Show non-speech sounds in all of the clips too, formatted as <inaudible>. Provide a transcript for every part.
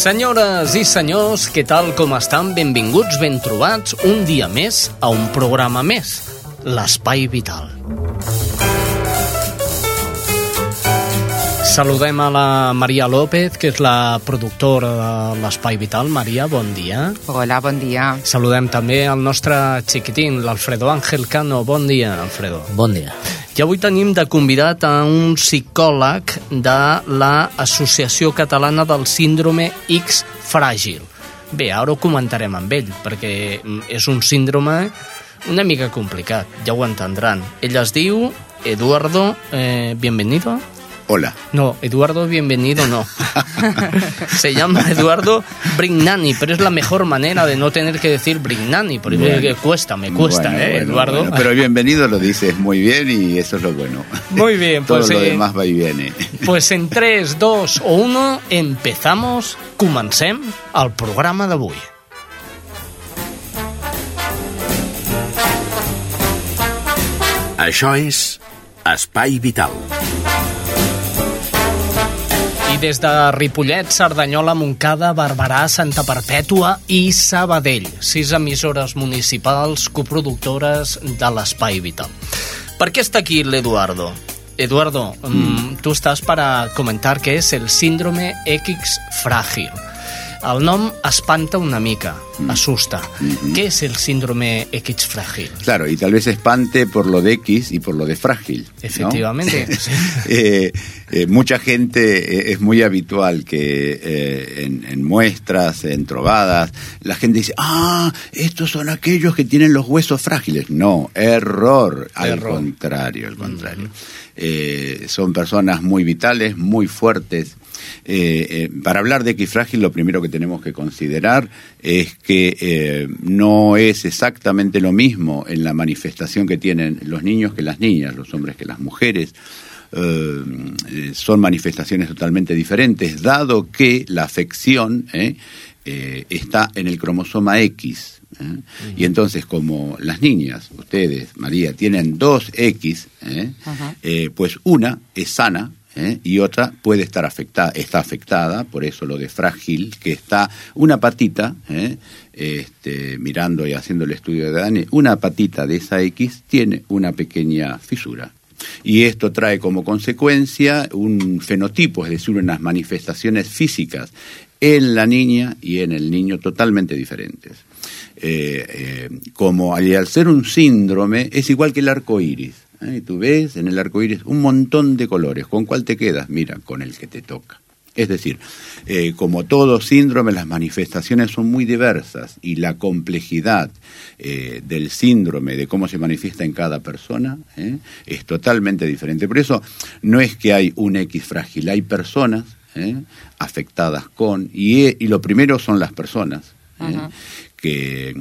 Senyores i senyors, què tal com estan? Benvinguts, ben trobats, un dia més a un programa més, l'Espai Vital. Saludem a la Maria López, que és la productora de l'Espai Vital. Maria, bon dia. Hola, bon dia. Saludem també al nostre xiquitín, l'Alfredo Ángel Cano. Bon dia, Alfredo. Bon dia. I avui tenim de convidat a un psicòleg de l'Associació Catalana del Síndrome X Fràgil. Bé, ara ho comentarem amb ell, perquè és un síndrome una mica complicat, ja ho entendran. Ell es diu Eduardo, eh, bienvenido. Hola. No, Eduardo Bienvenido no. <laughs> Se llama Eduardo Brignani, pero es la mejor manera de no tener que decir Brignani, porque bueno, cuesta, me cuesta, bueno, ¿eh, bueno, Eduardo? Bueno, pero bienvenido lo dices muy bien y eso es lo bueno. Muy bien, <laughs> pues... Todo lo eh, demás va y viene. Pues en 3, 2 o 1 empezamos, comencem el programa d'avui. Això és Espai Vital. I des de Ripollet, Cerdanyola, Montcada, Barberà, Santa Perpètua i Sabadell, sis emissores municipals coproductores de l'Espai Vital. Per què està aquí l'Eduardo? Eduardo, mm. tú estás para comentar que es el síndrome X frágil. El nom espanta una mica, asusta. Mm-hmm. ¿Qué es el síndrome X frágil? Claro, y tal vez espante por lo de X y por lo de frágil. Efectivamente. <laughs> Eh, eh, mucha gente, eh, es muy habitual que eh, en, en muestras, en trovadas, la gente dice, ah, estos son aquellos que tienen los huesos frágiles. No, error, al contrario, al contrario. Eh, son personas muy vitales, muy fuertes. Eh, eh, para hablar de X frágil, lo primero que tenemos que considerar es que eh, no es exactamente lo mismo en la manifestación que tienen los niños que las niñas, los hombres que las mujeres. Son manifestaciones totalmente diferentes, dado que la afección está en el cromosoma X. ¿eh? Y entonces, como las niñas, ustedes, María, tienen dos X, ¿eh? Eh, pues una es sana ¿eh? y otra puede estar afectada, está afectada, por eso lo de frágil, que está una patita, ¿eh? este, mirando y haciendo el estudio de Dani, una patita de esa X tiene una pequeña fisura. Y esto trae como consecuencia un fenotipo, es decir, unas manifestaciones físicas en la niña y en el niño totalmente diferentes. Eh, eh, como al ser un síndrome, es igual que el arco iris. Y Tú ves en el arco iris un montón de colores. ¿Con cuál te quedas? Mira, con el que te toca. Es decir, eh, como todo síndrome, las manifestaciones son muy diversas y la complejidad eh, del síndrome, de cómo se manifiesta en cada persona, ¿eh? es totalmente diferente. Por eso no es que hay un X frágil, hay personas afectadas con, y, y lo primero son las personas. Que,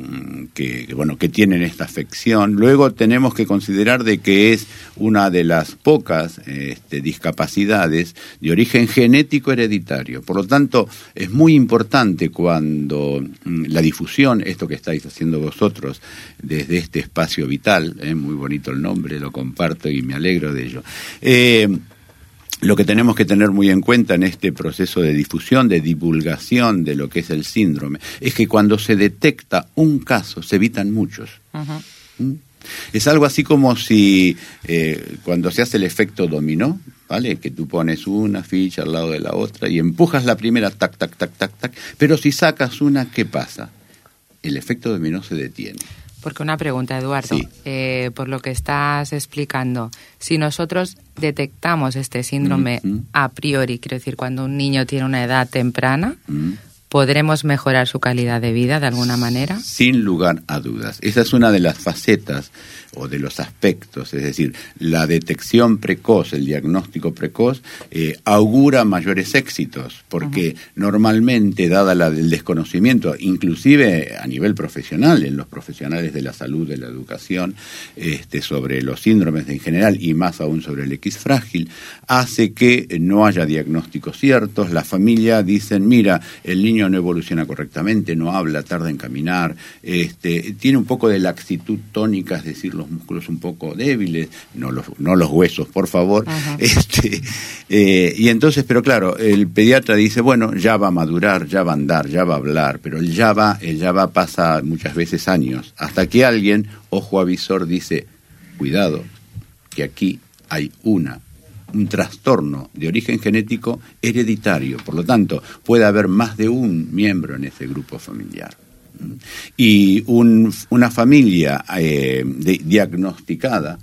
bueno que tienen esta afección. Luego tenemos que considerar de que es una de las pocas este, discapacidades de origen genético hereditario. Por lo tanto es muy importante cuando mm, la difusión esto que estáis haciendo vosotros desde este espacio vital eh, muy bonito el nombre lo comparto y me alegro de ello. Eh, lo que tenemos que tener muy en cuenta en este proceso de difusión, de divulgación de lo que es el síndrome, es que cuando se detecta un caso se evitan muchos. ¿Mm? Es algo así como si eh, cuando se hace el efecto dominó, ¿vale? Que tú pones una ficha al lado de la otra y empujas la primera, tac, tac, tac, tac, tac, pero si sacas una, ¿qué pasa? El efecto dominó se detiene. Porque una pregunta, Eduardo, Sí. eh, por lo que estás explicando, si nosotros detectamos este síndrome Mm, mm. a priori, quiero decir, cuando un niño tiene una edad temprana, Mm. ¿Podremos mejorar su calidad de vida de alguna manera? Sin lugar a dudas. Esa es una de las facetas o de los aspectos, es decir, la detección precoz, el diagnóstico precoz, eh, augura mayores éxitos, porque normalmente, dada la, el desconocimiento, inclusive a nivel profesional, en los profesionales de la salud, de la educación, este, sobre los síndromes en general y más aún sobre el X frágil, hace que no haya diagnósticos ciertos, la familia dicen, mira, el niño no evoluciona correctamente, no habla, tarda en caminar, este, tiene un poco de laxitud tónica, es decir, los músculos un poco débiles, no los, no los huesos, por favor. Ajá. <laughs> Este, eh, y entonces, pero claro, el pediatra dice, bueno, ya va a madurar, ya va a andar, ya va a hablar, pero el ya va, el ya va pasa muchas veces años, hasta que alguien, ojo avisor, dice, cuidado, que aquí hay una un trastorno de origen genético hereditario, por lo tanto, puede haber más de un miembro en ese grupo familiar. ¿Mm? Y un- una familia eh, diagnosticada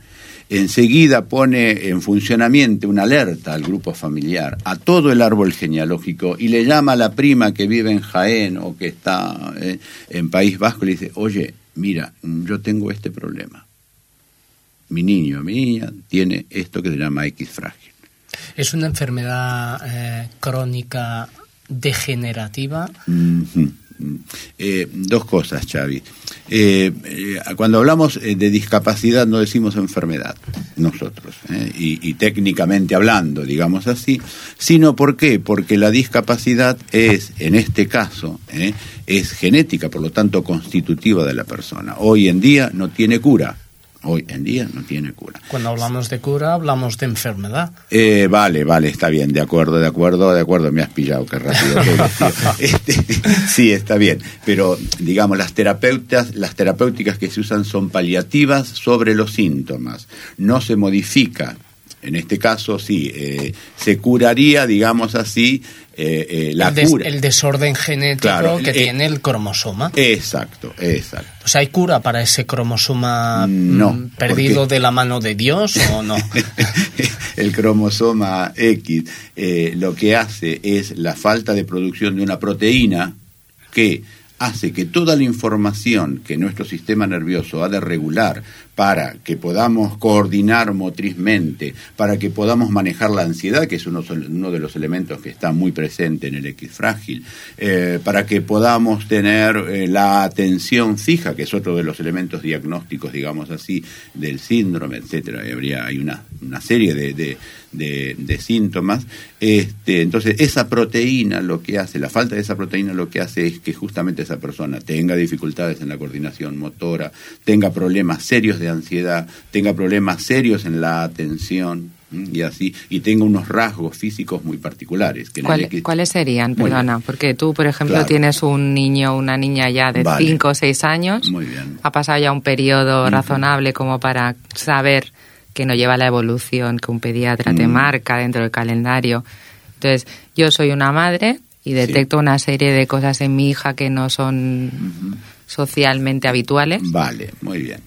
enseguida pone en funcionamiento una alerta al grupo familiar, a todo el árbol genealógico, y le llama a la prima que vive en Jaén o que está eh, en País Vasco y le dice, oye, mira, yo tengo este problema mi niño, mi niña, tiene esto que se llama X frágil. ¿Es una enfermedad eh, crónica degenerativa? Eh, dos cosas, Xavi. Eh, cuando hablamos de discapacidad no decimos enfermedad, nosotros, y, y técnicamente hablando, digamos así, sino ¿por qué? Porque la discapacidad es, en este caso, es genética, por lo tanto constitutiva de la persona. Hoy en día no tiene cura. Hoy en día no tiene cura. Cuando hablamos de cura, hablamos de enfermedad. Eh, vale, vale, está bien, de acuerdo, de acuerdo, de acuerdo, me has pillado, qué rápido. <laughs> Este, sí, está bien, pero digamos, las terapeutas, las terapéuticas que se usan son paliativas sobre los síntomas, no se modifica. En este caso, sí, eh, se curaría, digamos así, eh, eh, la el, des- cura. el desorden genético Claro, que eh, tiene el cromosoma. Exacto, exacto. O sea, ¿hay cura para ese cromosoma No, mm, perdido porque- de la mano de Dios o no? <laughs> el cromosoma X lo que hace es la falta de producción de una proteína que hace que toda la información que nuestro sistema nervioso ha de regular para que podamos coordinar motrizmente, para que podamos manejar la ansiedad, que es uno, de los elementos que está muy presente en el X frágil, eh, para que podamos tener eh, la atención fija, que es otro de los elementos diagnósticos, digamos así, del síndrome, etcétera. Habría, hay una, una serie de- de- de síntomas. Este, entonces, esa proteína lo que hace, la falta de esa proteína lo que hace es que justamente esa persona tenga dificultades en la coordinación motora, tenga problemas serios de ansiedad, tenga problemas serios en la atención y así, y tenga unos rasgos físicos muy particulares. Que ¿Cuál- X- ¿Cuáles serían? Muy Perdona, bien. porque tú, por ejemplo, Claro. tienes un niño o una niña ya de Vale. 5 o 6 años. Muy bien. Ha pasado ya un periodo razonable como para saber que no lleva la evolución que un pediatra te Mm. marca dentro del calendario. Entonces, yo soy una madre y detecto una serie de cosas en mi hija que no son socialmente habituales. Vale, muy bien.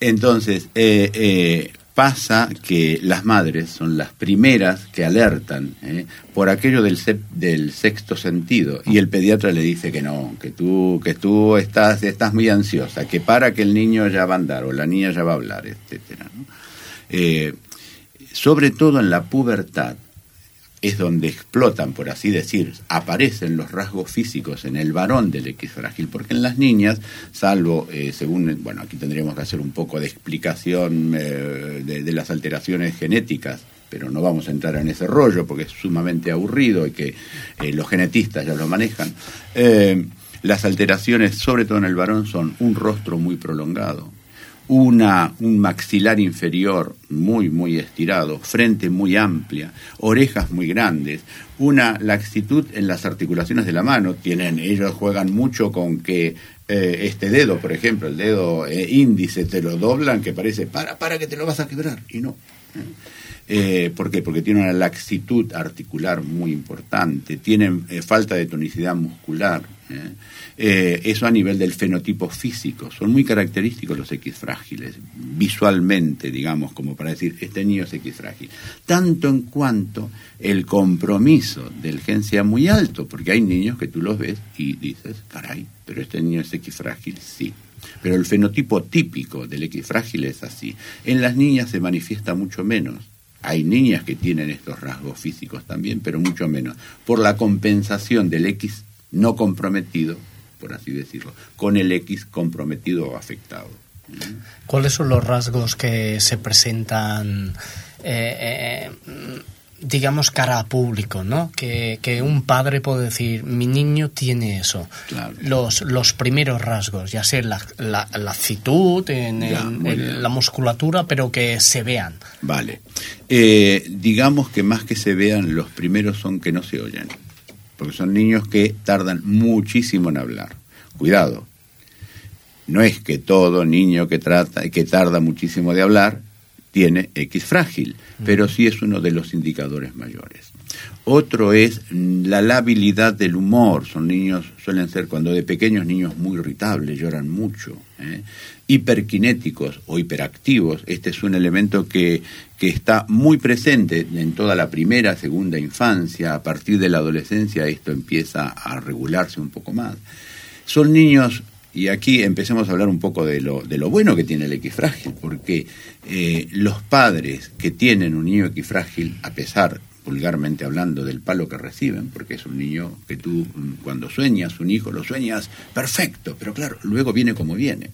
Entonces, eh, eh, pasa que las madres son las primeras que alertan ¿eh? por aquello del, del sexto sentido y el pediatra le dice que no, que tú, que tú estás, estás muy ansiosa, que para que el niño ya va a andar o la niña ya va a hablar, etcétera. ¿no? Eh, sobre todo en la pubertad, es donde explotan, por así decir, aparecen los rasgos físicos en el varón del X frágil, porque en las niñas, salvo, eh, según, bueno, aquí tendríamos que hacer un poco de explicación eh, de, las alteraciones genéticas, pero no vamos a entrar en ese rollo porque es sumamente aburrido y que los genetistas ya lo manejan. Las alteraciones, sobre todo en el varón, son un rostro muy prolongado, una, un maxilar inferior muy, muy estirado, frente muy amplia, orejas muy grandes, una laxitud en las articulaciones de la mano. Tienen, ellos juegan mucho con que eh, este dedo, por ejemplo, el dedo eh, índice, te lo doblan que parece, para, para que te lo vas a quebrar, y no. Eh, ¿Por qué? Porque tienen una laxitud articular muy importante, tienen eh, falta de tonicidad muscular, ¿eh? Eh, eso a nivel del fenotipo físico. Son muy característicos los X frágiles, visualmente, digamos, como para decir, este niño es X frágil. Tanto en cuanto el compromiso del gen sea muy alto, porque hay niños que tú los ves y dices, caray, pero este niño es X frágil, sí. Pero el fenotipo típico del X frágil es así. En las niñas se manifiesta mucho menos. Hay niñas que tienen estos rasgos físicos también, pero mucho menos. Por la compensación del X no comprometido, por así decirlo, con el X comprometido o afectado. ¿Cuáles son los rasgos que se presentan, eh, eh, digamos, cara a público, ¿no? Que, que, un padre puede decir, mi niño tiene eso. Claro. Los, los primeros rasgos, ya sea la, la, la actitud, en, Ya, en- muy en bien. la musculatura, pero que se vean. Vale. Eh, digamos que más que se vean, los primeros son que no se oyen. Porque son niños que tardan muchísimo en hablar. Cuidado. No es que todo niño que, trata, que tarda muchísimo de hablar tiene X frágil, pero sí es uno de los indicadores mayores. Otro es la labilidad del humor. Son niños, suelen ser cuando de pequeños niños muy irritables, lloran mucho. ¿eh? Hiperkinéticos o hiperactivos. Este es un elemento que, que está muy presente en toda la primera, segunda infancia. A partir de la adolescencia esto empieza a regularse un poco más. Son niños, y aquí empecemos a hablar un poco de lo, de lo bueno que tiene el X frágil, porque eh, los padres que tienen un niño X frágil, a pesar, vulgarmente hablando, del palo que reciben, porque es un niño que tú mm, cuando sueñas un hijo, lo sueñas perfecto, pero claro, luego viene como viene.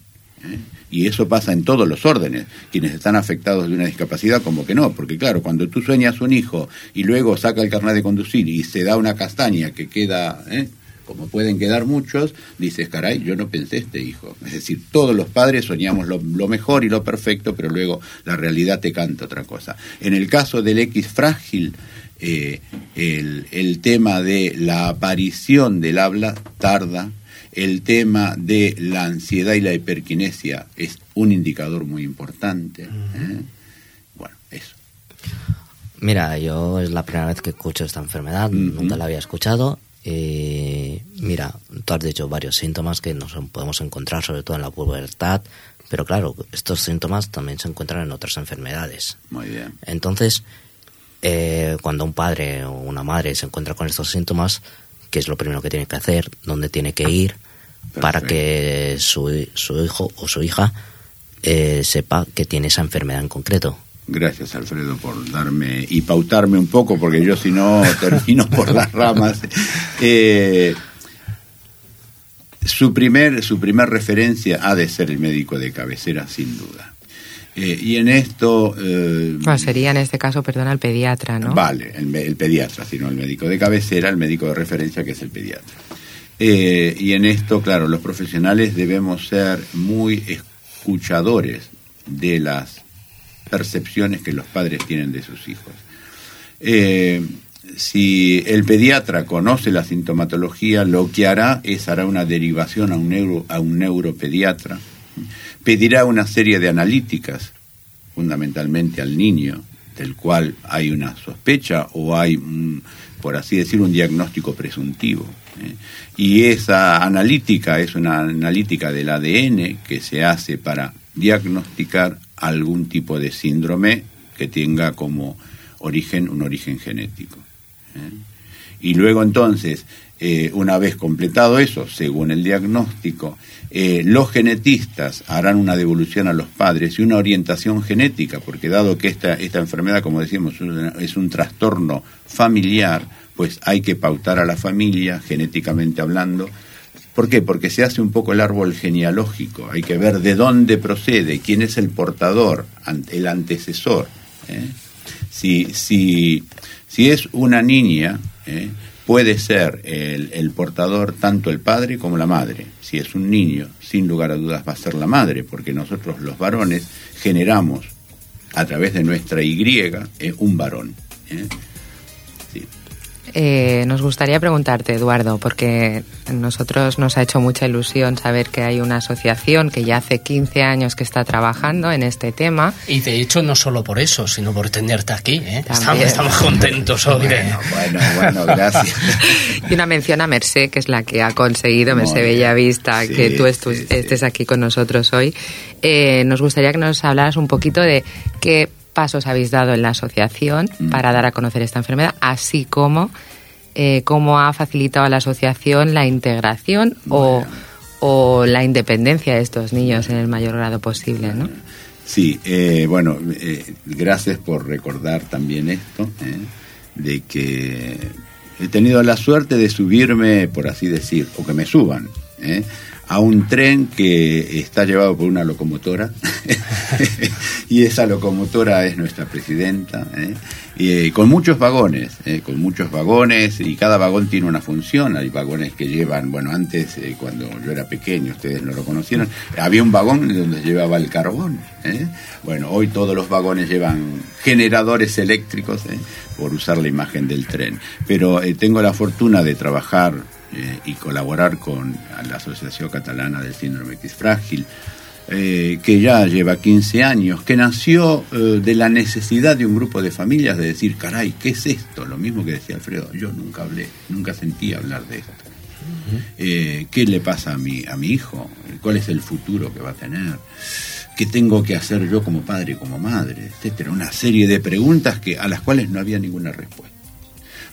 ¿eh? Y eso pasa en todos los órdenes. Quienes están afectados de una discapacidad, como que no, porque claro, cuando tú sueñas un hijo y luego saca el carnet de conducir y se da una castaña que queda, ¿eh? Como pueden quedar muchos, dices, caray, yo no pensé este hijo. Es decir, todos los padres soñamos lo, lo mejor y lo perfecto, pero luego la realidad te canta otra cosa. En el caso del X frágil, eh, el, el tema de la aparición del habla tarda, el tema de la ansiedad y la hiperquinesia es un indicador muy importante. ¿eh? Bueno, eso. Mira, yo es la primera vez que escucho esta enfermedad, nunca la había escuchado. Eh, mira, tú has dicho varios síntomas que nos podemos encontrar, sobre todo en la pubertad, pero claro, estos síntomas también se encuentran en otras enfermedades. Muy bien. Entonces, eh, cuando un padre o una madre se encuentra con estos síntomas, ¿qué es lo primero que tiene que hacer? ¿Dónde tiene que ir? Para que su, su hijo o su hija eh, sepa que tiene esa enfermedad en concreto. Gracias, Alfredo, por darme y pautarme un poco, porque yo si no <laughs> termino por las ramas. Eh, su, primer, su primer referencia ha de ser el médico de cabecera, sin duda. Eh, y en esto... eh, Bueno, sería en este caso, perdona, el pediatra, ¿no? Vale, el, el pediatra, sino el médico de cabecera, el médico de referencia que es el pediatra. Eh, y en esto, claro, los profesionales debemos ser muy escuchadores de las percepciones que los padres tienen de sus hijos. Eh, si el pediatra conoce la sintomatología, lo que hará es hará una derivación a un, neuro, a un neuropediatra, pedirá una serie de analíticas, fundamentalmente al niño, del cual hay una sospecha o hay, por así decir, un diagnóstico presuntivo. ¿eh? Y esa analítica es una analítica del ADN que se hace para diagnosticar algún tipo de síndrome que tenga como origen un origen genético. ¿eh? Y luego entonces, eh, una vez completado eso, según el diagnóstico, eh, los genetistas harán una devolución a los padres y una orientación genética, porque dado que esta, esta enfermedad, como una- es un trastorno familiar, pues hay que pautar a la familia, genéticamente hablando. ¿Por qué? Porque se hace un poco el árbol genealógico, hay que ver de dónde procede, quién es el portador, el antecesor. ¿eh? Si, si, si es una niña, ¿eh? puede ser el, portador tanto el padre como la madre. Si es un niño, sin lugar a dudas va a ser la madre, porque nosotros los varones generamos a través de nuestra Y eh, un varón. Eh, nos gustaría preguntarte, Eduardo, porque a nosotros nos ha hecho mucha ilusión saber que hay una asociación que ya hace 15 años que está trabajando en este tema. Y de hecho no solo por eso, sino por tenerte aquí. ¿eh? Estamos, estamos contentos hoy. Bueno, bueno, bueno, gracias. <laughs> Y una mención a Mercé, que es la que ha conseguido, Muy bien. Bellavista, Sí, que tú estu- sí, sí. estés aquí con nosotros hoy. Eh, nos gustaría que nos hablaras un poquito de qué pasos habéis dado en la asociación Mm. para dar a conocer esta enfermedad, así como eh, cómo ha facilitado a la asociación la integración o, o la independencia de estos niños en el mayor grado posible, ¿no? Sí, eh, bueno, eh, gracias por recordar también esto, eh, de que he tenido la suerte de subirme, por así decir, o que me suban, a un tren que está llevado por una locomotora, <laughs> y esa locomotora es nuestra presidenta, eh, eh, con muchos vagones, eh, con muchos vagones, y cada vagón tiene una función, hay vagones que llevan, bueno, antes, eh, cuando yo era pequeño, ustedes no lo conocieron, había un vagón donde llevaba el carbón, bueno, hoy todos los vagones llevan generadores eléctricos, por usar la imagen del tren, pero tengo la fortuna de trabajar eh, y colaborar con la Asociación Catalana del Síndrome X Frágil, eh, que ya lleva 15 años, que nació eh, de la necesidad de un grupo de familias de decir, caray, ¿qué es esto? Lo mismo que decía Alfredo, yo nunca hablé, nunca sentí hablar de esto. ¿Qué le pasa a mi, a mi hijo? ¿Cuál es el futuro que va a tener? ¿Qué tengo que hacer yo como padre, como madre? Etcétera. Una serie de preguntas que, a las cuales no había ninguna respuesta.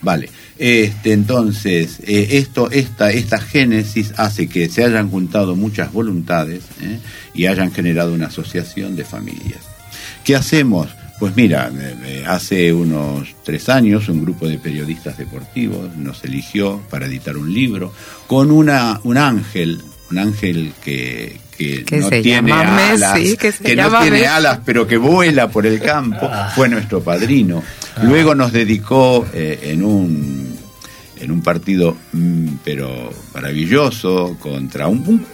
Vale, este, entonces, eh, esto, esta, esta génesis hace que se hayan juntado muchas voluntades ¿eh? y hayan generado una asociación de familias. ¿Qué hacemos? Pues mira, eh, hace unos tres años un grupo de periodistas deportivos nos eligió para editar un libro con una, un ángel, un ángel que, que Que no se tiene alas, Messi, que no tiene Messi. alas, pero que vuela por el campo, fue nuestro padrino. Luego nos dedicó eh, en un en un partido mm, pero maravilloso contra un, un-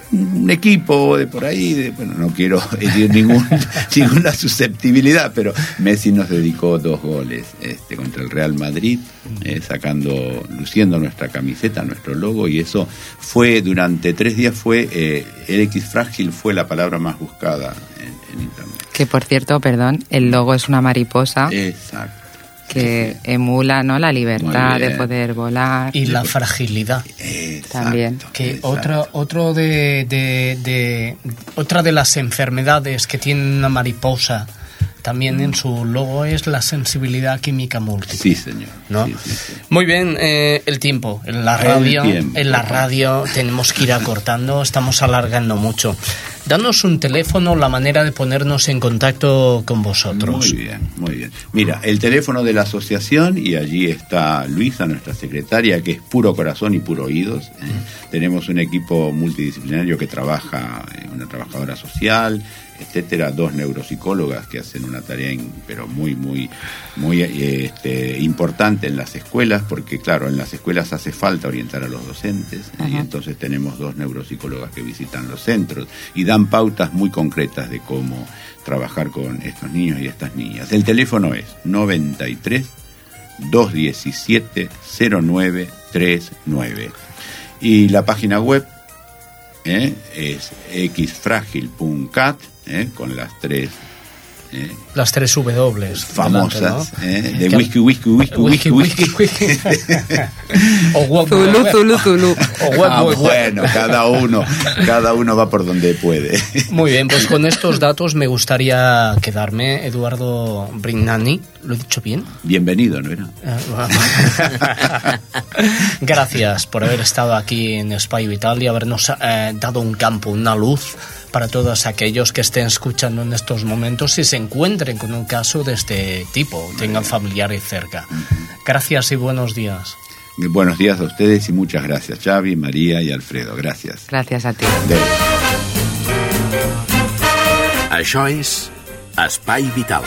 un equipo de por ahí, de- bueno, no quiero <laughs> herir ningún, <laughs> ninguna susceptibilidad, pero Messi nos dedicó dos goles este, contra el Real Madrid, eh, sacando, luciendo nuestra camiseta, nuestro logo, y eso fue durante tres días fue eh, el X frágil fue la palabra más buscada en, en internet. Que por cierto, perdón, el logo es una mariposa Exacto. Que emula ¿no? la libertad de poder volar. Y la fragilidad. Exacto, También. Que exacto. otro, otro de, de- de- otra de las enfermedades que tiene una mariposa también en su logo es la sensibilidad química múltiple. Sí, señor. ¿no? Sí, sí, sí. Muy bien, eh, el tiempo. En la radio, en la radio tenemos que ir acortando, estamos alargando mucho. Danos un teléfono, la manera de ponernos en contacto con vosotros. Muy bien, muy bien. Mira, el teléfono de la asociación y allí está Luisa, nuestra secretaria, que es puro corazón y puro oídos. ¿eh? Tenemos un equipo multidisciplinario que trabaja, eh, una trabajadora social, etcétera, dos neuropsicólogas que hacen una tarea in- pero muy muy muy este, importante en las escuelas porque claro en las escuelas hace falta orientar a los docentes y entonces tenemos dos neuropsicólogas que visitan los centros y dan pautas muy concretas de cómo trabajar con estos niños y estas niñas. El teléfono es 93 217 0939 y la página web ¿eh? es xfragil.cat ¿eh? con las tres ¿eh? Las tres W. famosas delante, ¿eh? ¿no? de Que- whisky, whisky, whisky, whisky, whisky. whisky. <laughs> o web, Zulu. Zulu, Zulu. O Ah, bueno, cada uno, cada uno va por donde puede. Muy bien, pues con <laughs> estos datos me gustaría quedarme. Eduardo Brignani, ¿lo he dicho bien? Bienvenido, ¿no era? <laughs> Gracias por haber estado aquí en Spy Vital y habernos eh, dado un campo, una luz para todos aquellos que estén escuchando en estos momentos y se encuentren con un caso de este tipo, tengan familiares cerca. Gracias y buenos días. Buenos días a ustedes y muchas gracias, Xavi, María y Alfredo. Gracias. Gracias a ti. Adéu. Això és Espai Vital.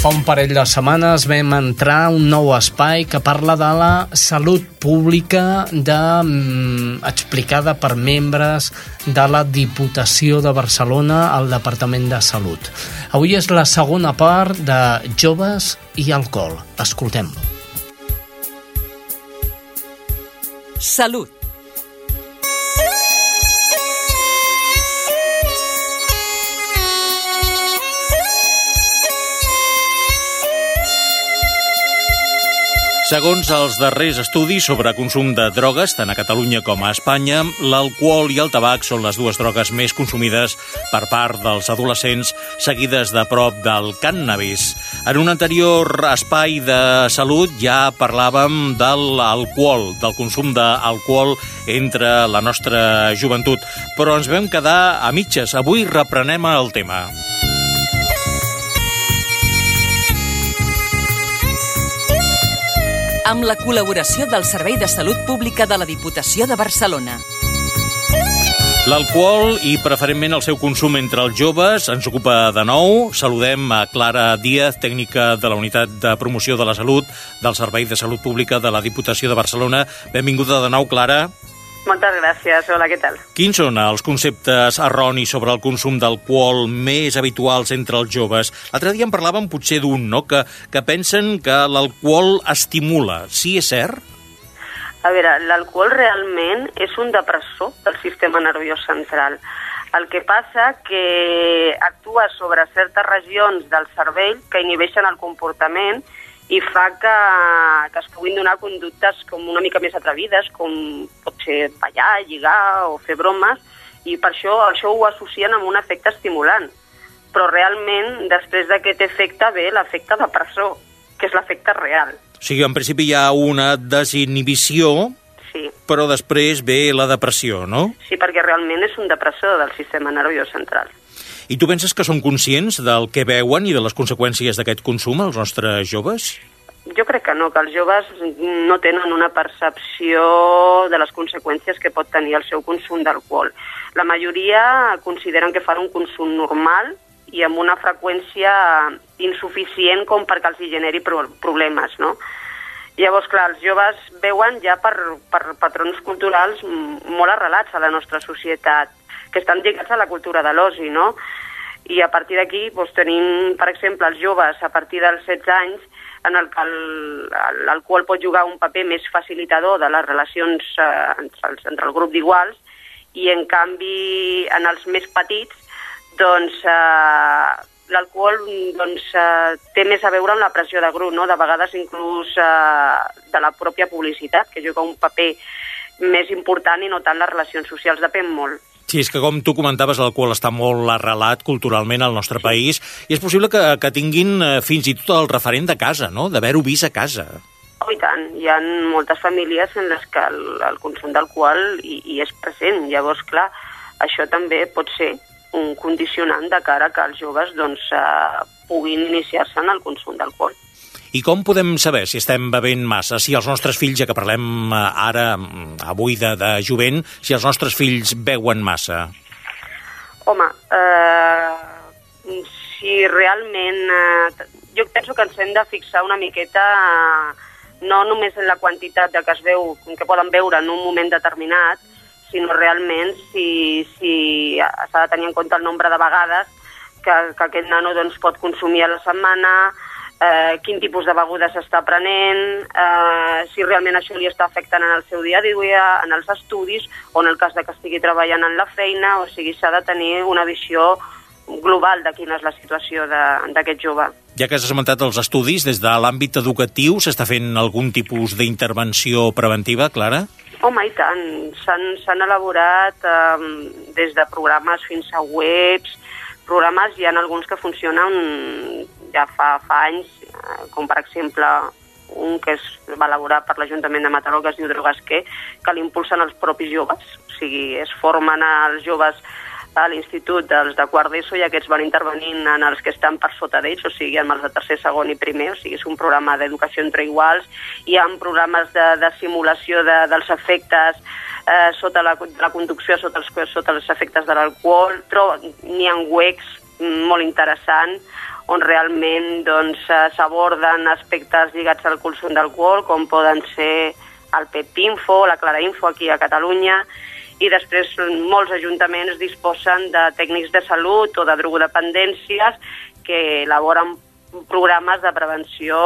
Fa un parell de setmanes vam entrar un nou espai que parla de la salut pública de, mm, explicada per membres de la Diputació de Barcelona al Departament de Salut. Avui és la segona part de Joves i Alcohol. Escoltem-lo. Salut Segons els darrers estudis sobre consum de drogues, tant a Catalunya com a Espanya, l'alcohol i el tabac són les dues drogues més consumides per part dels adolescents, seguides de prop del cannabis. En un anterior espai de salut ja parlàvem de l'alcohol, del consum d'alcohol entre la nostra joventut, però ens vam quedar a mitges. Avui reprenem el tema. Amb la col·laboració del Servei de Salut Pública de la Diputació de Barcelona. L'alcohol i preferentment el seu consum entre els joves ens ocupa de nou. Saludem a Clara Díaz, tècnica de la Unitat de Promoció de la Salut del Servei de Salut Pública de la Diputació de Barcelona. Benvinguda de nou, Clara. Moltes gràcies. Hola, què tal? Quins són els conceptes erronis sobre el consum d'alcohol més habituals entre els joves? L'altre dia en parlàvem potser d'un, no?, que, que pensen que l'alcohol estimula. Sí és cert? A veure, l'alcohol realment és un depressor del sistema nerviós central. El que passa que actua sobre certes regions del cervell que inhibeixen el comportament i fa que, que es puguin donar conductes com una mica més atrevides, com pot ser ballar, lligar o fer bromes, i per això això ho associen amb un efecte estimulant. Però realment, després d'aquest efecte ve l'efecte de presó, que és l'efecte real. O sigui, en principi hi ha una desinhibició, sí. però després ve la depressió, no? Sí, perquè realment és un depressor del sistema nerviós central. I tu penses que són conscients del que veuen i de les conseqüències d'aquest consum els nostres joves? Jo crec que no, que els joves no tenen una percepció de les conseqüències que pot tenir el seu consum d'alcohol. La majoria consideren que fan un consum normal i amb una freqüència insuficient com perquè els generi problemes, no? Llavors, clar, els joves veuen ja per, per patrons culturals molt arrelats a la nostra societat, que estan lligats a la cultura de l'osi, no? I a partir d'aquí doncs, tenim, per exemple, els joves a partir dels 16 anys en el que l'alcohol pot jugar un paper més facilitador de les relacions eh, entre el grup d'iguals i, en canvi, en els més petits, doncs, eh, l'alcohol doncs, eh, té més a veure amb la pressió de grup, no? de vegades inclús eh, de la pròpia publicitat, que juga un paper més important i no tant les relacions socials, depèn molt. Sí, és que com tu comentaves, l'alcohol està molt arrelat culturalment al nostre país i és possible que, que tinguin eh, fins i tot el referent de casa, no?, d'haver-ho vist a casa. Oh, i tant. Hi ha moltes famílies en les que el, el consum d'alcohol hi, hi és present. Llavors, clar, això també pot ser un condicionant de cara que els joves doncs, eh, puguin iniciar-se en el consum d'alcohol. I com podem saber si estem bevent massa? Si els nostres fills, ja que parlem eh, ara, mm, avui de, de jovent, si els nostres fills beuen massa? Home, eh, si realment... Eh, jo penso que ens hem de fixar una miqueta eh, no només en la quantitat de que es veu, que poden veure en un moment determinat, sinó realment si, si s'ha de tenir en compte el nombre de vegades que, que aquest nano doncs, pot consumir a la setmana, eh, quin tipus de beguda s'està prenent, eh, si realment això li està afectant en el seu dia a dia, en els estudis, o en el cas de que estigui treballant en la feina, o sigui, s'ha de tenir una visió global de quina és la situació d'aquest jove. Ja que has esmentat els estudis, des de l'àmbit educatiu s'està fent algun tipus d'intervenció preventiva, Clara? Home, i tant. S'han elaborat eh, des de programes fins a webs, programes, hi ha alguns que funcionen ja fa, fa anys, eh, com per exemple un que es va elaborar per l'Ajuntament de Mataró, que es diu Drogasquer, que l'impulsen els propis joves, o sigui, es formen els joves a l'institut dels de quart d'ESO i aquests van intervenint en els que estan per sota d'ells, o sigui, en els de tercer, segon i primer, o sigui, és un programa d'educació entre iguals, hi ha programes de, de simulació de, dels efectes eh, sota la, la conducció, sota els, sota els efectes de l'alcohol, n'hi ha webs molt interessant on realment doncs, eh, s'aborden aspectes lligats al consum d'alcohol, com poden ser el PEP-Info, la Clara Info aquí a Catalunya, i després molts ajuntaments disposen de tècnics de salut o de drogodependències que elaboren programes de prevenció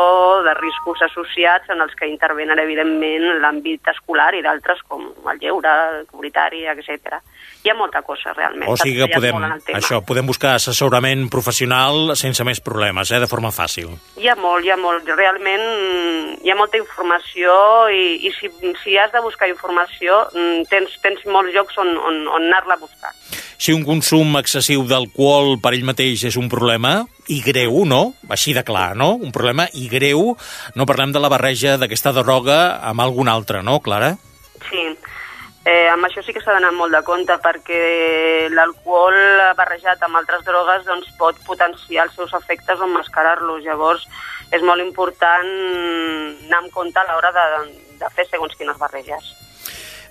de riscos associats en els que intervenen, evidentment, l'àmbit escolar i d'altres com el lleure, el comunitari, etc. Hi ha molta cosa, realment. O sigui que podem, això, podem buscar assessorament professional sense més problemes, eh, de forma fàcil. Hi ha molt, hi ha molt. Realment mm, hi ha molta informació i, i si, si has de buscar informació mm, tens, tens molts llocs on, on, on anar-la a buscar. Si un consum excessiu d'alcohol per ell mateix és un problema, i greu, no? Així de clar, no? Un problema i greu, no parlem de la barreja d'aquesta droga amb algun altre, no, Clara? Sí, eh, amb això sí que s'ha d'anar molt de compte perquè l'alcohol barrejat amb altres drogues doncs, pot potenciar els seus efectes o mascarar-los. Llavors és molt important anar amb compte a l'hora de, de fer segons quines barreges.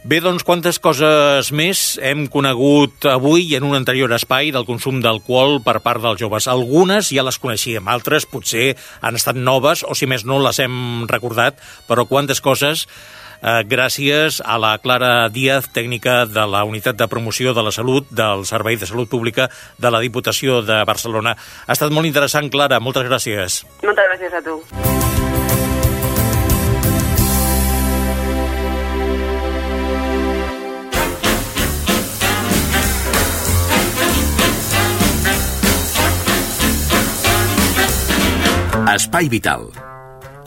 Bé, doncs, quantes coses més hem conegut avui en un anterior espai del consum d'alcohol per part dels joves? Algunes ja les coneixíem, altres potser han estat noves o, si més no, les hem recordat, però quantes coses gràcies a la Clara Díaz, tècnica de la Unitat de Promoció de la Salut del Servei de Salut Pública de la Diputació de Barcelona. Ha estat molt interessant, Clara, moltes gràcies. Moltes gràcies a tu. Espai Vital,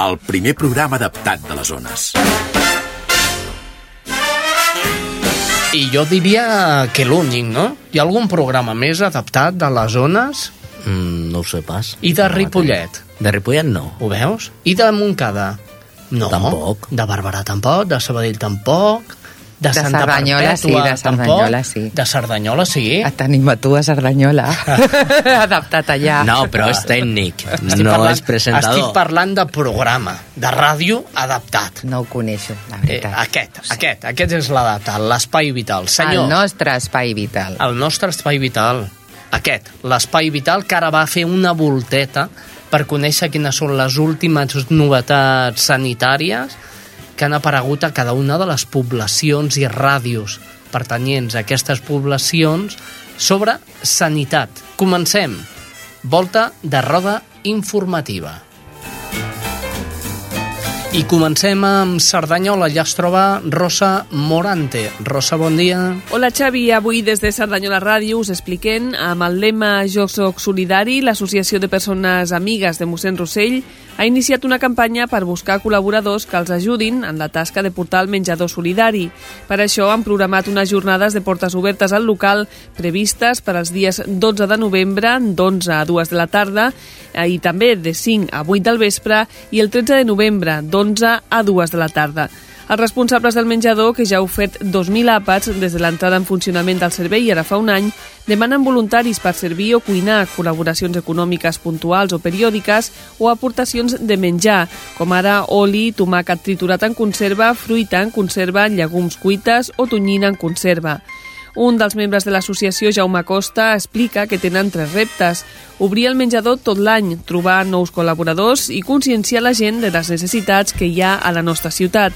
el primer programa adaptat de les zones. I jo diria que l'únic, no? Hi ha algun programa més adaptat de les zones? Mm, no ho sé pas. I de Ripollet? De Ripollet no. Ho veus? I de Montcada? No. Tampoc. De Barberà tampoc, de Sabadell tampoc, de, De Santa Cerdanyola sí, Perpètua de Cerdanyola tampoc, sí. De Cerdanyola sí. Et tenim a tu a Cerdanyola, <laughs> adaptat allà. No, però és tècnic, Estic no parlant, és presentador. Estic parlant de programa, de ràdio adaptat. No ho coneixo, la Eh, veritat. aquest, aquest, aquest és l'adaptat, l'espai vital. Senyor, El nostre espai vital. el nostre espai vital, aquest, l'espai vital que ara va fer una volteta per conèixer quines són les últimes novetats sanitàries que han aparegut a cada una de les poblacions i ràdios pertanyents a aquestes poblacions sobre sanitat. Comencem. Volta de roda informativa. I comencem amb Cerdanyola. Ja es troba Rosa Morante. Rosa, bon dia. Hola Xavi, avui des de Cerdanyola Ràdio us expliquem amb el lema Jo soc solidari, l'Associació de Persones Amigues de mossèn Rossell ha iniciat una campanya per buscar col·laboradors que els ajudin en la tasca de portar el menjador solidari. Per això han programat unes jornades de portes obertes al local previstes per als dies 12 de novembre, d'11 a 2 de la tarda eh, i també de 5 a 8 del vespre i el 13 de novembre, d'11 a 2 de la tarda. Els responsables del menjador, que ja ha ofert 2.000 àpats des de l'entrada en funcionament del servei ara fa un any, demanen voluntaris per servir o cuinar, col·laboracions econòmiques puntuals o periòdiques o aportacions de menjar, com ara oli, tomàquet triturat en conserva, fruita en conserva, llegums cuites o tonyina en conserva. Un dels membres de l'associació, Jaume Costa, explica que tenen tres reptes. Obrir el menjador tot l'any, trobar nous col·laboradors i conscienciar la gent de les necessitats que hi ha a la nostra ciutat.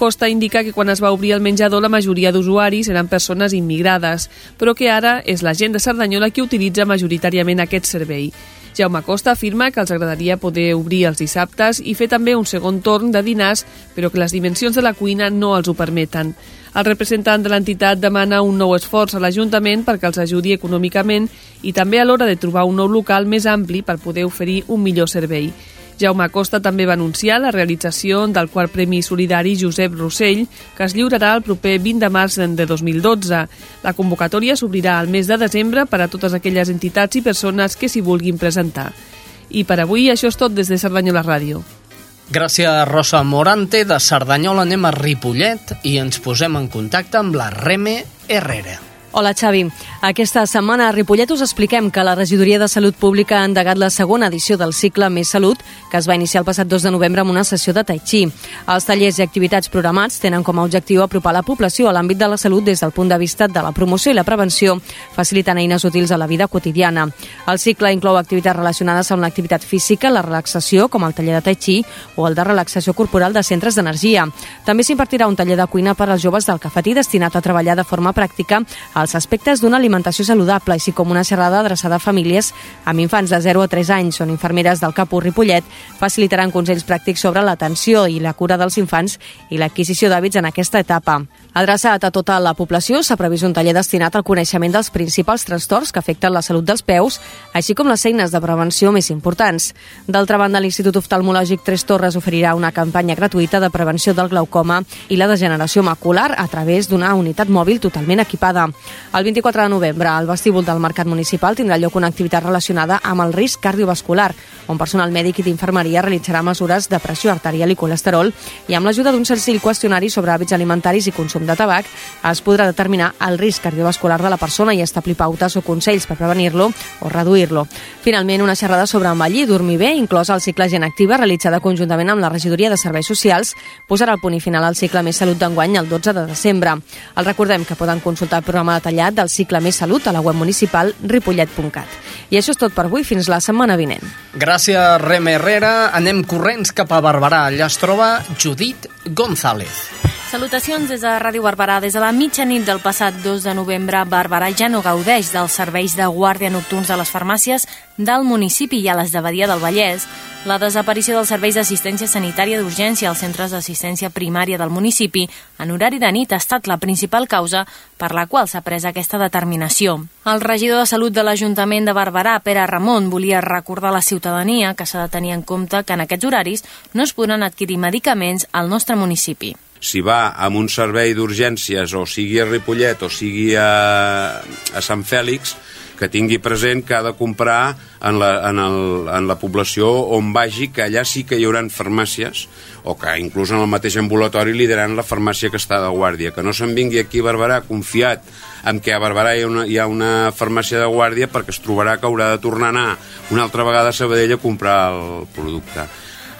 Costa indica que quan es va obrir el menjador la majoria d'usuaris eren persones immigrades, però que ara és la gent de Cerdanyola qui utilitza majoritàriament aquest servei. Jaume Costa afirma que els agradaria poder obrir els dissabtes i fer també un segon torn de dinars, però que les dimensions de la cuina no els ho permeten. El representant de l'entitat demana un nou esforç a l'Ajuntament perquè els ajudi econòmicament i també a l'hora de trobar un nou local més ampli per poder oferir un millor servei. Jaume Costa també va anunciar la realització del quart Premi Solidari Josep Rossell, que es lliurarà el proper 20 de març de 2012. La convocatòria s'obrirà al mes de desembre per a totes aquelles entitats i persones que s'hi vulguin presentar. I per avui això és tot des de Cerdanyola Ràdio. Gràcies, Rosa Morante. De Cerdanyola anem a Ripollet i ens posem en contacte amb la Reme Herrera. Hola, Xavi. Aquesta setmana a Ripollet us expliquem que la Regidoria de Salut Pública ha endegat la segona edició del cicle Més Salut, que es va iniciar el passat 2 de novembre amb una sessió de Tai Chi. Els tallers i activitats programats tenen com a objectiu apropar la població a l'àmbit de la salut des del punt de vista de la promoció i la prevenció, facilitant eines útils a la vida quotidiana. El cicle inclou activitats relacionades amb l'activitat física, la relaxació, com el taller de Tai Chi, o el de relaxació corporal de centres d'energia. També s'impartirà un taller de cuina per als joves del cafetí destinat a treballar de forma pràctica els aspectes d'una alimentació saludable, així com una xerrada adreçada a famílies amb infants de 0 a 3 anys. Són infermeres del Capo Ripollet facilitaran consells pràctics sobre l'atenció i la cura dels infants i l'adquisició d'hàbits en aquesta etapa. Adreçat a tota la població, s'ha previst un taller destinat al coneixement dels principals trastorns que afecten la salut dels peus, així com les eines de prevenció més importants. D'altra banda, l'Institut Oftalmològic Tres Torres oferirà una campanya gratuïta de prevenció del glaucoma i la degeneració macular a través d'una unitat mòbil totalment equipada. El 24 de novembre, al vestíbul del Mercat Municipal tindrà lloc una activitat relacionada amb el risc cardiovascular, on personal mèdic i d'infermeria realitzarà mesures de pressió arterial i colesterol i amb l'ajuda d'un senzill qüestionari sobre hàbits alimentaris i consum de tabac es podrà determinar el risc cardiovascular de la persona i establir pautes o consells per prevenir-lo o reduir-lo. Finalment, una xerrada sobre envellir i dormir bé, inclosa el cicle Gent Activa, realitzada conjuntament amb la Regidoria de Serveis Socials, posarà el punt i final al cicle Més Salut d'enguany el 12 de desembre. El recordem que poden consultar el programa detallat del cicle Més Salut a la web municipal ripollet.cat. I això és tot per avui, fins la setmana vinent. Gràcies, Rem Herrera. Anem corrents cap a Barberà. Allà es troba Judit González. Salutacions des de Ràdio Barberà. Des de la mitjanit del passat 2 de novembre, Barberà ja no gaudeix dels serveis de guàrdia nocturns de les farmàcies del municipi i a les de Badia del Vallès. La desaparició dels serveis d'assistència sanitària d'urgència als centres d'assistència primària del municipi en horari de nit ha estat la principal causa per la qual s'ha pres aquesta determinació. El regidor de Salut de l'Ajuntament de Barberà, Pere Ramon, volia recordar a la ciutadania que s'ha de tenir en compte que en aquests horaris no es podran adquirir medicaments al nostre municipi si va amb un servei d'urgències o sigui a Ripollet o sigui a, a Sant Fèlix, que tingui present que ha de comprar en la, en, el, en la població on vagi, que allà sí que hi haurà farmàcies, o que inclús en el mateix ambulatori liderant la farmàcia que està de guàrdia. Que no se'n vingui aquí a Barberà confiat en que a Barberà hi ha, una, hi ha una farmàcia de guàrdia perquè es trobarà que haurà de tornar a anar una altra vegada a Sabadell a comprar el producte.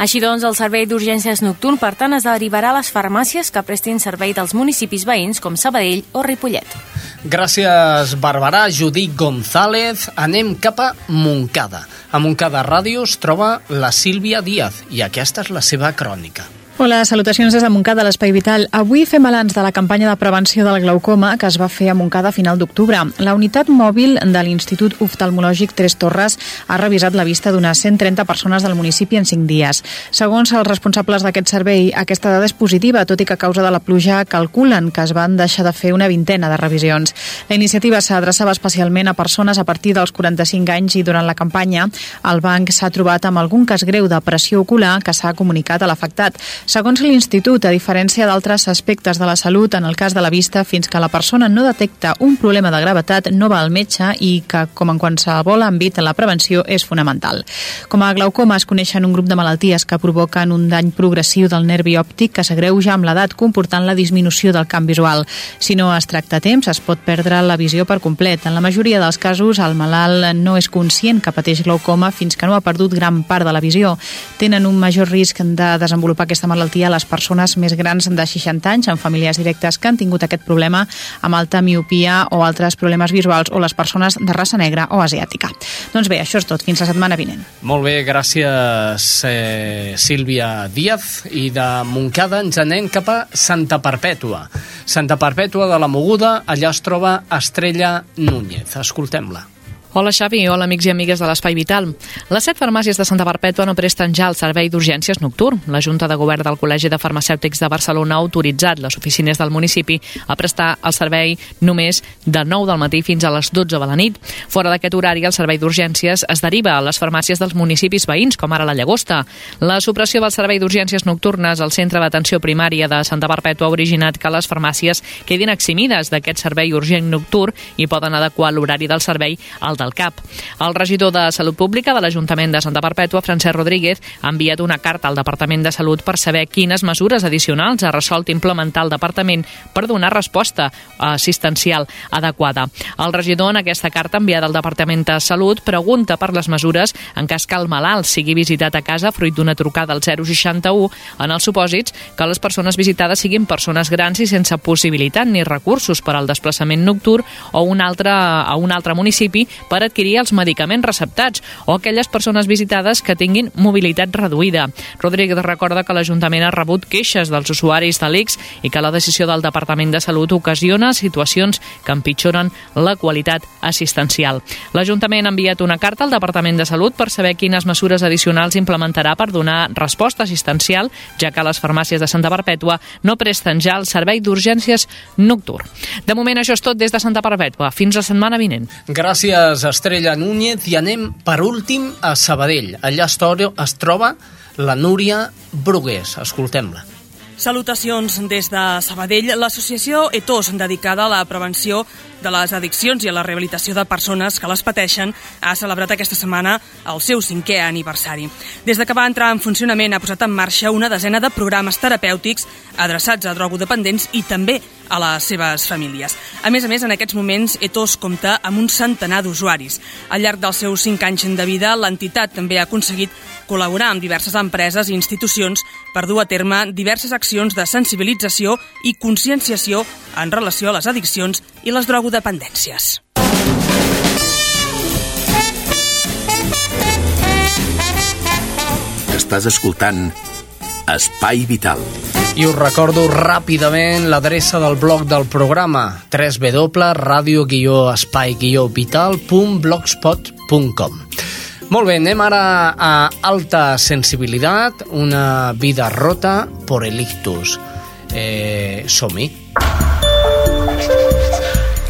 Així doncs, el servei d'urgències nocturn, per tant, es derivarà a les farmàcies que prestin servei dels municipis veïns com Sabadell o Ripollet. Gràcies, Barberà, Judit González. Anem cap a Montcada. A Montcada Ràdio es troba la Sílvia Díaz i aquesta és la seva crònica. Hola, salutacions des de Montcada, l'Espai Vital. Avui fem balanç de la campanya de prevenció del glaucoma que es va fer a Montcada a final d'octubre. La unitat mòbil de l'Institut Oftalmològic Tres Torres ha revisat la vista d'unes 130 persones del municipi en 5 dies. Segons els responsables d'aquest servei, aquesta dada és positiva, tot i que a causa de la pluja calculen que es van deixar de fer una vintena de revisions. La iniciativa s'adreçava especialment a persones a partir dels 45 anys i durant la campanya el banc s'ha trobat amb algun cas greu de pressió ocular que s'ha comunicat a l'afectat. Segons l'Institut, a diferència d'altres aspectes de la salut, en el cas de la vista, fins que la persona no detecta un problema de gravetat, no va al metge i que, com en qualsevol àmbit, la prevenció és fonamental. Com a glaucoma es coneixen un grup de malalties que provoquen un dany progressiu del nervi òptic que s'agreuja amb l'edat, comportant la disminució del camp visual. Si no es tracta a temps, es pot perdre la visió per complet. En la majoria dels casos, el malalt no és conscient que pateix glaucoma fins que no ha perdut gran part de la visió. Tenen un major risc de desenvolupar aquesta malaltia malaltia a les persones més grans de 60 anys, amb famílies directes que han tingut aquest problema amb alta miopia o altres problemes visuals o les persones de raça negra o asiàtica. Doncs bé, això és tot. Fins la setmana vinent. Molt bé, gràcies eh, Sílvia Díaz. I de Montcada ens anem cap a Santa Perpètua. Santa Perpètua de la Moguda, allà es troba Estrella Núñez. Escoltem-la. Hola Xavi, hola amics i amigues de l'Espai Vital. Les set farmàcies de Santa Perpètua no presten ja el servei d'urgències nocturn. La Junta de Govern del Col·legi de Farmacèutics de Barcelona ha autoritzat les oficines del municipi a prestar el servei només de 9 del matí fins a les 12 de la nit. Fora d'aquest horari, el servei d'urgències es deriva a les farmàcies dels municipis veïns, com ara la Llagosta. La supressió del servei d'urgències nocturnes al Centre d'Atenció Primària de Santa Perpètua ha originat que les farmàcies quedin eximides d'aquest servei urgent nocturn i poden adequar l'horari del servei al del CAP. El regidor de Salut Pública de l'Ajuntament de Santa Perpètua, Francesc Rodríguez, ha enviat una carta al Departament de Salut per saber quines mesures addicionals ha resolt implementar el Departament per donar resposta assistencial adequada. El regidor, en aquesta carta enviada al Departament de Salut, pregunta per les mesures en cas que el malalt sigui visitat a casa fruit d'una trucada al 061 en els supòsits que les persones visitades siguin persones grans i sense possibilitat ni recursos per al desplaçament nocturn o un altre, a un altre municipi per adquirir els medicaments receptats o aquelles persones visitades que tinguin mobilitat reduïda. Rodríguez recorda que l'Ajuntament ha rebut queixes dels usuaris de l'ICS i que la decisió del Departament de Salut ocasiona situacions que empitjoren la qualitat assistencial. L'Ajuntament ha enviat una carta al Departament de Salut per saber quines mesures addicionals implementarà per donar resposta assistencial, ja que les farmàcies de Santa Perpètua no presten ja el servei d'urgències nocturn. De moment això és tot des de Santa Perpètua. Fins la setmana vinent. Gràcies, Estrella Núñez. I anem, per últim, a Sabadell. Allà es troba la Núria Brugués. Escoltem-la. Salutacions des de Sabadell. L'associació ETOS, dedicada a la prevenció de les addiccions i a la rehabilitació de persones que les pateixen, ha celebrat aquesta setmana el seu cinquè aniversari. Des de que va entrar en funcionament ha posat en marxa una desena de programes terapèutics adreçats a drogodependents i també a les seves famílies. A més a més, en aquests moments, ETOS compta amb un centenar d'usuaris. Al llarg dels seus cinc anys de vida, l'entitat també ha aconseguit col·laborar amb diverses empreses i institucions per dur a terme diverses accions de sensibilització i conscienciació en relació a les addiccions i les drogodependències. Estàs escoltant Espai Vital. I us recordo ràpidament l'adreça del blog del programa www.radio-espai-vital.blogspot.com Molt bé, anem ara a alta sensibilitat, una vida rota por el ictus. Eh, Som-hi.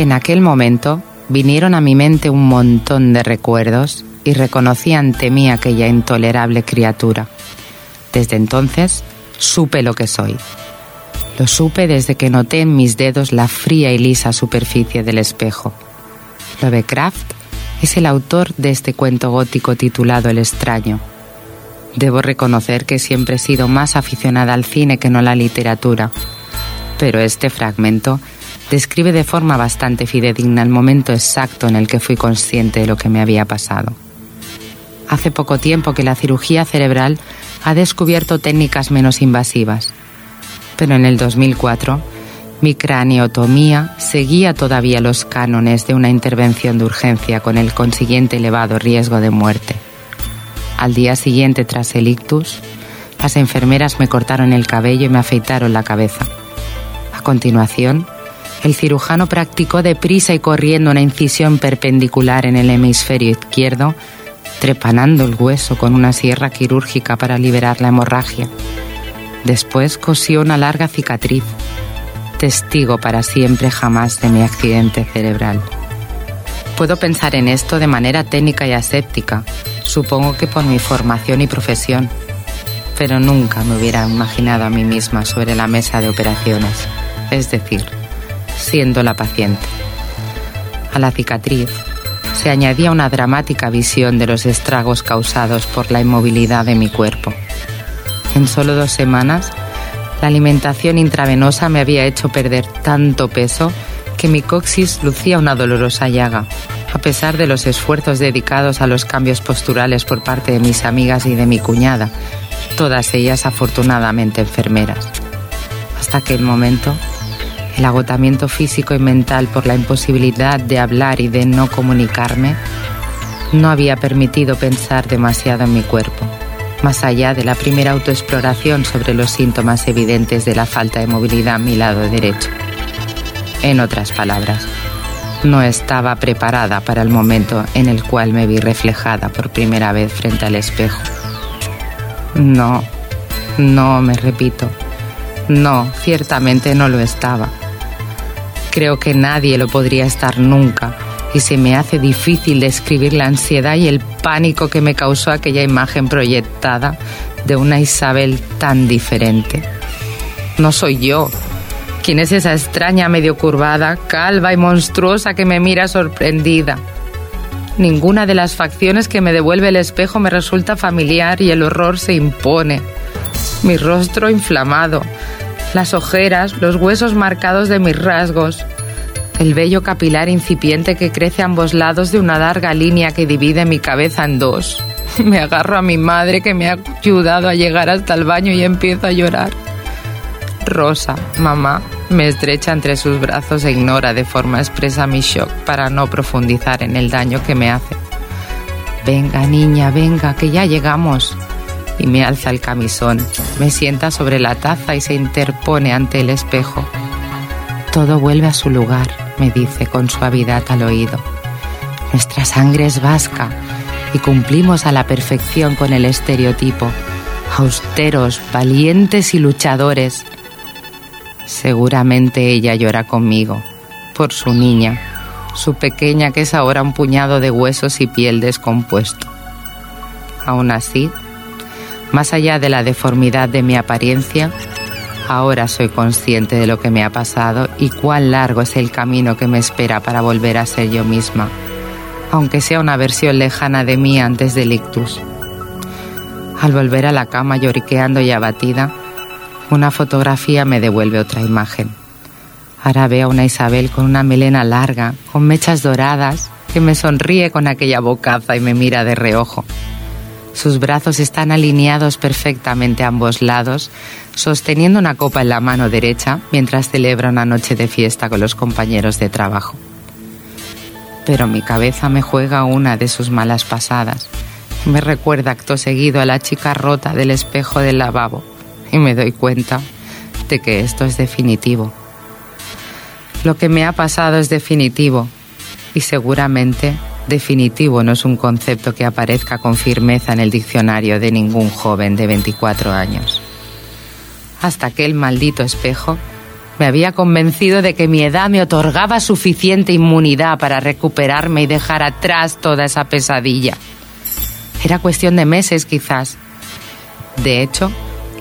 En aquel momento vinieron a mi mente un montón de recuerdos y reconocí ante mí aquella intolerable criatura. Desde entonces supe lo que soy. Lo supe desde que noté en mis dedos la fría y lisa superficie del espejo. Lovecraft es el autor de este cuento gótico titulado El extraño. Debo reconocer que siempre he sido más aficionada al cine que no a la literatura, pero este fragmento describe de forma bastante fidedigna el momento exacto en el que fui consciente de lo que me había pasado. Hace poco tiempo que la cirugía cerebral ha descubierto técnicas menos invasivas, pero en el 2004 mi craneotomía seguía todavía los cánones de una intervención de urgencia con el consiguiente elevado riesgo de muerte. Al día siguiente, tras el ictus, las enfermeras me cortaron el cabello y me afeitaron la cabeza. A continuación, el cirujano practicó deprisa y corriendo una incisión perpendicular en el hemisferio izquierdo, trepanando el hueso con una sierra quirúrgica para liberar la hemorragia. Después cosió una larga cicatriz, testigo para siempre jamás de mi accidente cerebral. Puedo pensar en esto de manera técnica y aséptica, supongo que por mi formación y profesión, pero nunca me hubiera imaginado a mí misma sobre la mesa de operaciones, es decir, siendo la paciente. A la cicatriz se añadía una dramática visión de los estragos causados por la inmovilidad de mi cuerpo. En solo dos semanas, la alimentación intravenosa me había hecho perder tanto peso que mi coxis lucía una dolorosa llaga, a pesar de los esfuerzos dedicados a los cambios posturales por parte de mis amigas y de mi cuñada, todas ellas afortunadamente enfermeras. Hasta aquel momento, el agotamiento físico y mental por la imposibilidad de hablar y de no comunicarme no había permitido pensar demasiado en mi cuerpo. más allá de la primera autoexploración sobre los síntomas evidentes de la falta de movilidad a mi lado derecho. En otras palabras, no estaba preparada para el momento en el cual me vi reflejada por primera vez frente al espejo. No, no, me repito, no, ciertamente no lo estaba. Creo que nadie lo podría estar nunca y se me hace difícil describir la ansiedad y el pánico que me causó aquella imagen proyectada de una Isabel tan diferente. No soy yo. ¿Quién es esa extraña medio curvada, calva y monstruosa que me mira sorprendida? Ninguna de las facciones que me devuelve el espejo me resulta familiar y el horror se impone. Mi rostro inflamado, las ojeras, los huesos marcados de mis rasgos, el vello capilar incipiente que crece a ambos lados de una larga línea que divide mi cabeza en dos. <laughs> Me agarro a mi madre que me ha ayudado a llegar hasta el baño y empiezo a llorar. Rosa, mamá, me estrecha entre sus brazos e ignora de forma expresa mi shock para no profundizar en el daño que me hace. Venga, niña, venga, que ya llegamos. Y me alza el camisón, me sienta sobre la taza y se interpone ante el espejo. Todo vuelve a su lugar me dice con suavidad al oído. Nuestra sangre es vasca y cumplimos a la perfección con el estereotipo. Austeros, valientes y luchadores. Seguramente ella llora conmigo, por su niña, su pequeña que es ahora un puñado de huesos y piel descompuesto. Aún así, más allá de la deformidad de mi apariencia, Ahora soy consciente de lo que me ha pasado y cuán largo es el camino que me espera para volver a ser yo misma, aunque sea una versión lejana de mí antes del ictus. Al volver a la cama lloriqueando y abatida, una fotografía me devuelve otra imagen. Ahora veo a una Isabel con una melena larga, con mechas doradas, que me sonríe con aquella bocaza y me mira de reojo. Sus brazos están alineados perfectamente a ambos lados, sosteniendo una copa en la mano derecha mientras celebra una noche de fiesta con los compañeros de trabajo. Pero mi cabeza me juega una de sus malas pasadas. Me recuerda acto seguido a la chica rota del espejo del lavabo y me doy cuenta de que esto es definitivo. Lo que me ha pasado es definitivo y seguramente definitivo no es un concepto que aparezca con firmeza en el diccionario de ningún joven de 24 años. Hasta aquel maldito espejo me había convencido de que mi edad me otorgaba suficiente inmunidad para recuperarme y dejar atrás toda esa pesadilla. Era cuestión de meses quizás. De hecho,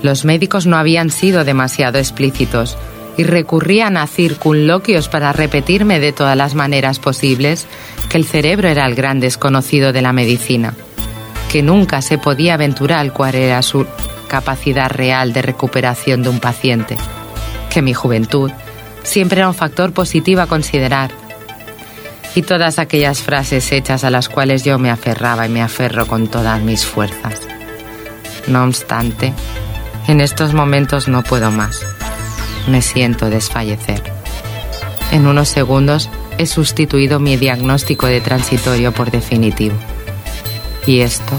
los médicos no habían sido demasiado explícitos y recurrían a circunloquios para repetirme de todas las maneras posibles que el cerebro era el gran desconocido de la medicina, que nunca se podía aventurar cuál era su capacidad real de recuperación de un paciente, que mi juventud siempre era un factor positivo a considerar, y todas aquellas frases hechas a las cuales yo me aferraba y me aferro con todas mis fuerzas. No obstante, en estos momentos no puedo más me siento desfallecer. En unos segundos he sustituido mi diagnóstico de transitorio por definitivo. Y esto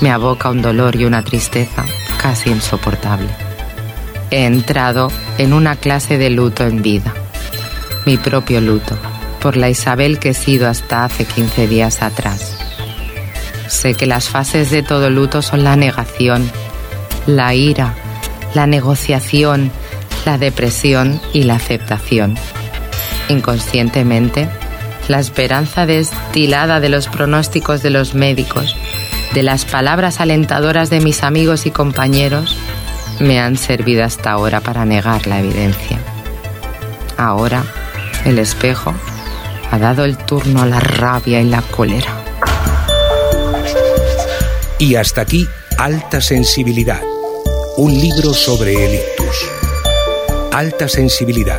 me aboca un dolor y una tristeza casi insoportable. He entrado en una clase de luto en vida. Mi propio luto, por la Isabel que he sido hasta hace 15 días atrás. Sé que las fases de todo luto son la negación, la ira, la negociación, la depresión y la aceptación. Inconscientemente, la esperanza destilada de los pronósticos de los médicos, de las palabras alentadoras de mis amigos y compañeros, me han servido hasta ahora para negar la evidencia. Ahora, el espejo ha dado el turno a la rabia y la cólera. Y hasta aquí, Alta Sensibilidad, un libro sobre el ictus. Alta Sensibilidad,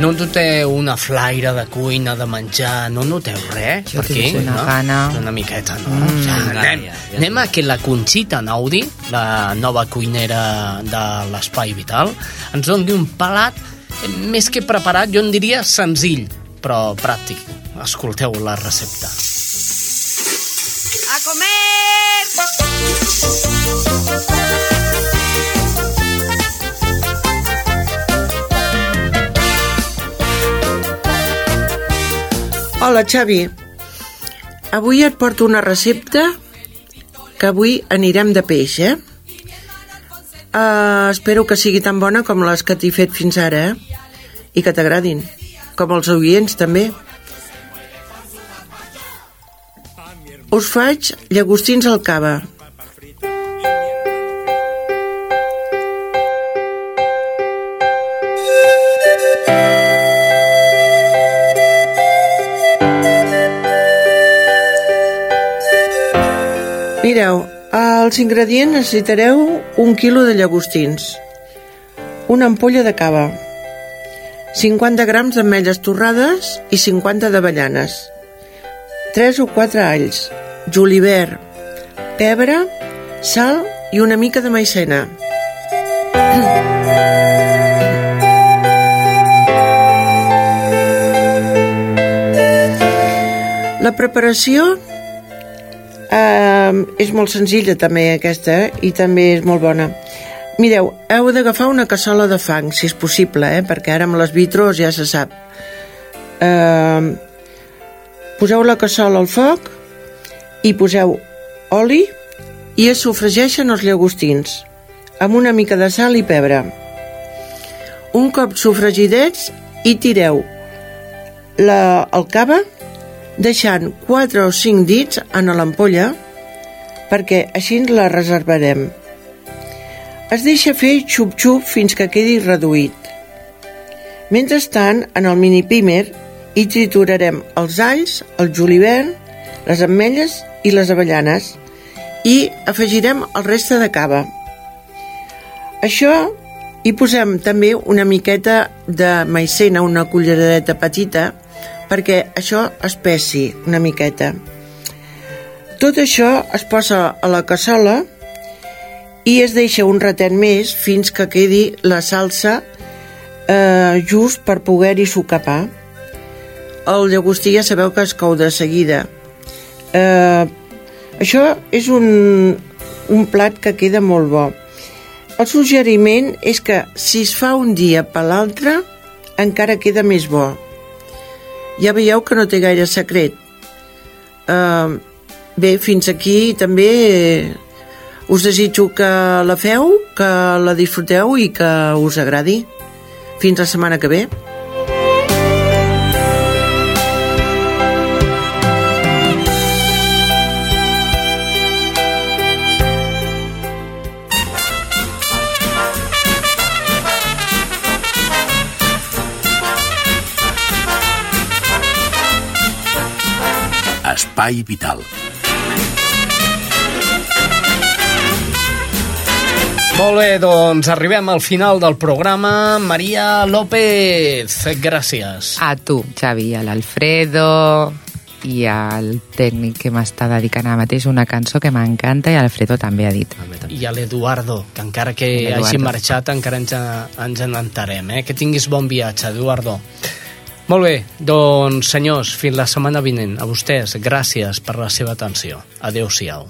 No noteu una flaire de cuina, de menjar, no noteu res? Jo per tinc aquí, una no? gana. Una miqueta, no? Mm. o sigui, Ja, anem, ja, ja. anem a que la Conxita Naudi, la nova cuinera de l'Espai Vital, ens doni un pelat eh, més que preparat, jo en diria senzill, però pràctic. Escolteu la recepta. ¡A comer! Hola, Xavi. Avui et porto una recepta que avui anirem de peix, eh? Uh, espero que sigui tan bona com les que t'he fet fins ara, eh? I que t'agradin. Com els oients, també. Us faig llagostins al cava. Mireu, als ingredients necessitareu un quilo de llagostins, una ampolla de cava, 50 grams d'ametlles torrades i 50 d'avellanes, 3 o 4 alls, julivert, pebre, sal i una mica de maicena. La preparació eh, és molt senzilla també aquesta eh? i també és molt bona. Mireu, heu d'agafar una cassola de fang, si és possible, eh? perquè ara amb les vitros ja se sap. Eh, poseu la cassola al foc i poseu oli i es sofregeixen els llagostins amb una mica de sal i pebre. Un cop sofregidets hi tireu la, el cava deixant 4 o 5 dits en l'ampolla perquè així la reservarem. Es deixa fer xup-xup fins que quedi reduït. Mentrestant, en el mini pimer hi triturarem els alls, el julivert, les ametlles i les avellanes i afegirem el reste de cava. Això hi posem també una miqueta de maicena, una culleradeta petita, perquè això espessi una miqueta. Tot això es posa a la cassola i es deixa un ratet més fins que quedi la salsa eh, just per poder-hi socapar. El llagostí ja sabeu que es cou de seguida. Eh, això és un, un plat que queda molt bo. El suggeriment és que si es fa un dia per l'altre encara queda més bo ja veieu que no té gaire secret. Uh, bé, fins aquí també eh, us desitjo que la feu, que la disfruteu i que us agradi. Fins la setmana que ve. Espai Vital. Molt bé, doncs arribem al final del programa. Maria López, gràcies. A tu, Xavi, a l'Alfredo i al tècnic que m'està dedicant ara mateix una cançó que m'encanta i Alfredo també ha dit. I a l'Eduardo, que encara que hagi marxat encara ens, ens n'entarem. Eh? Que tinguis bon viatge, Eduardo. Molt bé, doncs senyors, fins la setmana vinent. A vostès, gràcies per la seva atenció. Adéu-siau.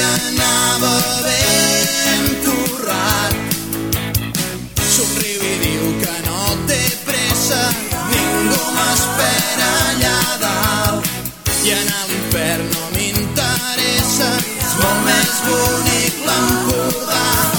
anava ben torrat. Somriu i diu que no té pressa, ningú m'espera allà dalt. I anar a l'infern no m'interessa, és molt més bonic l'Empordà.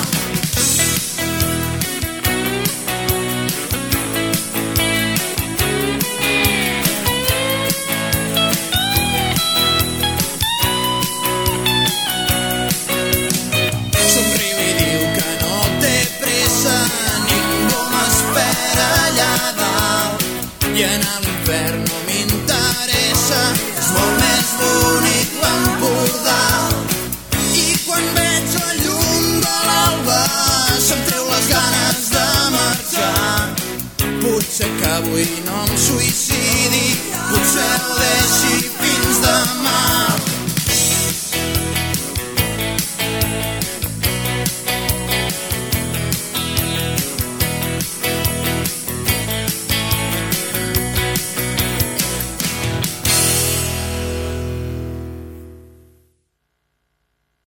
avui no em suïcidi, potser ho deixi fins demà.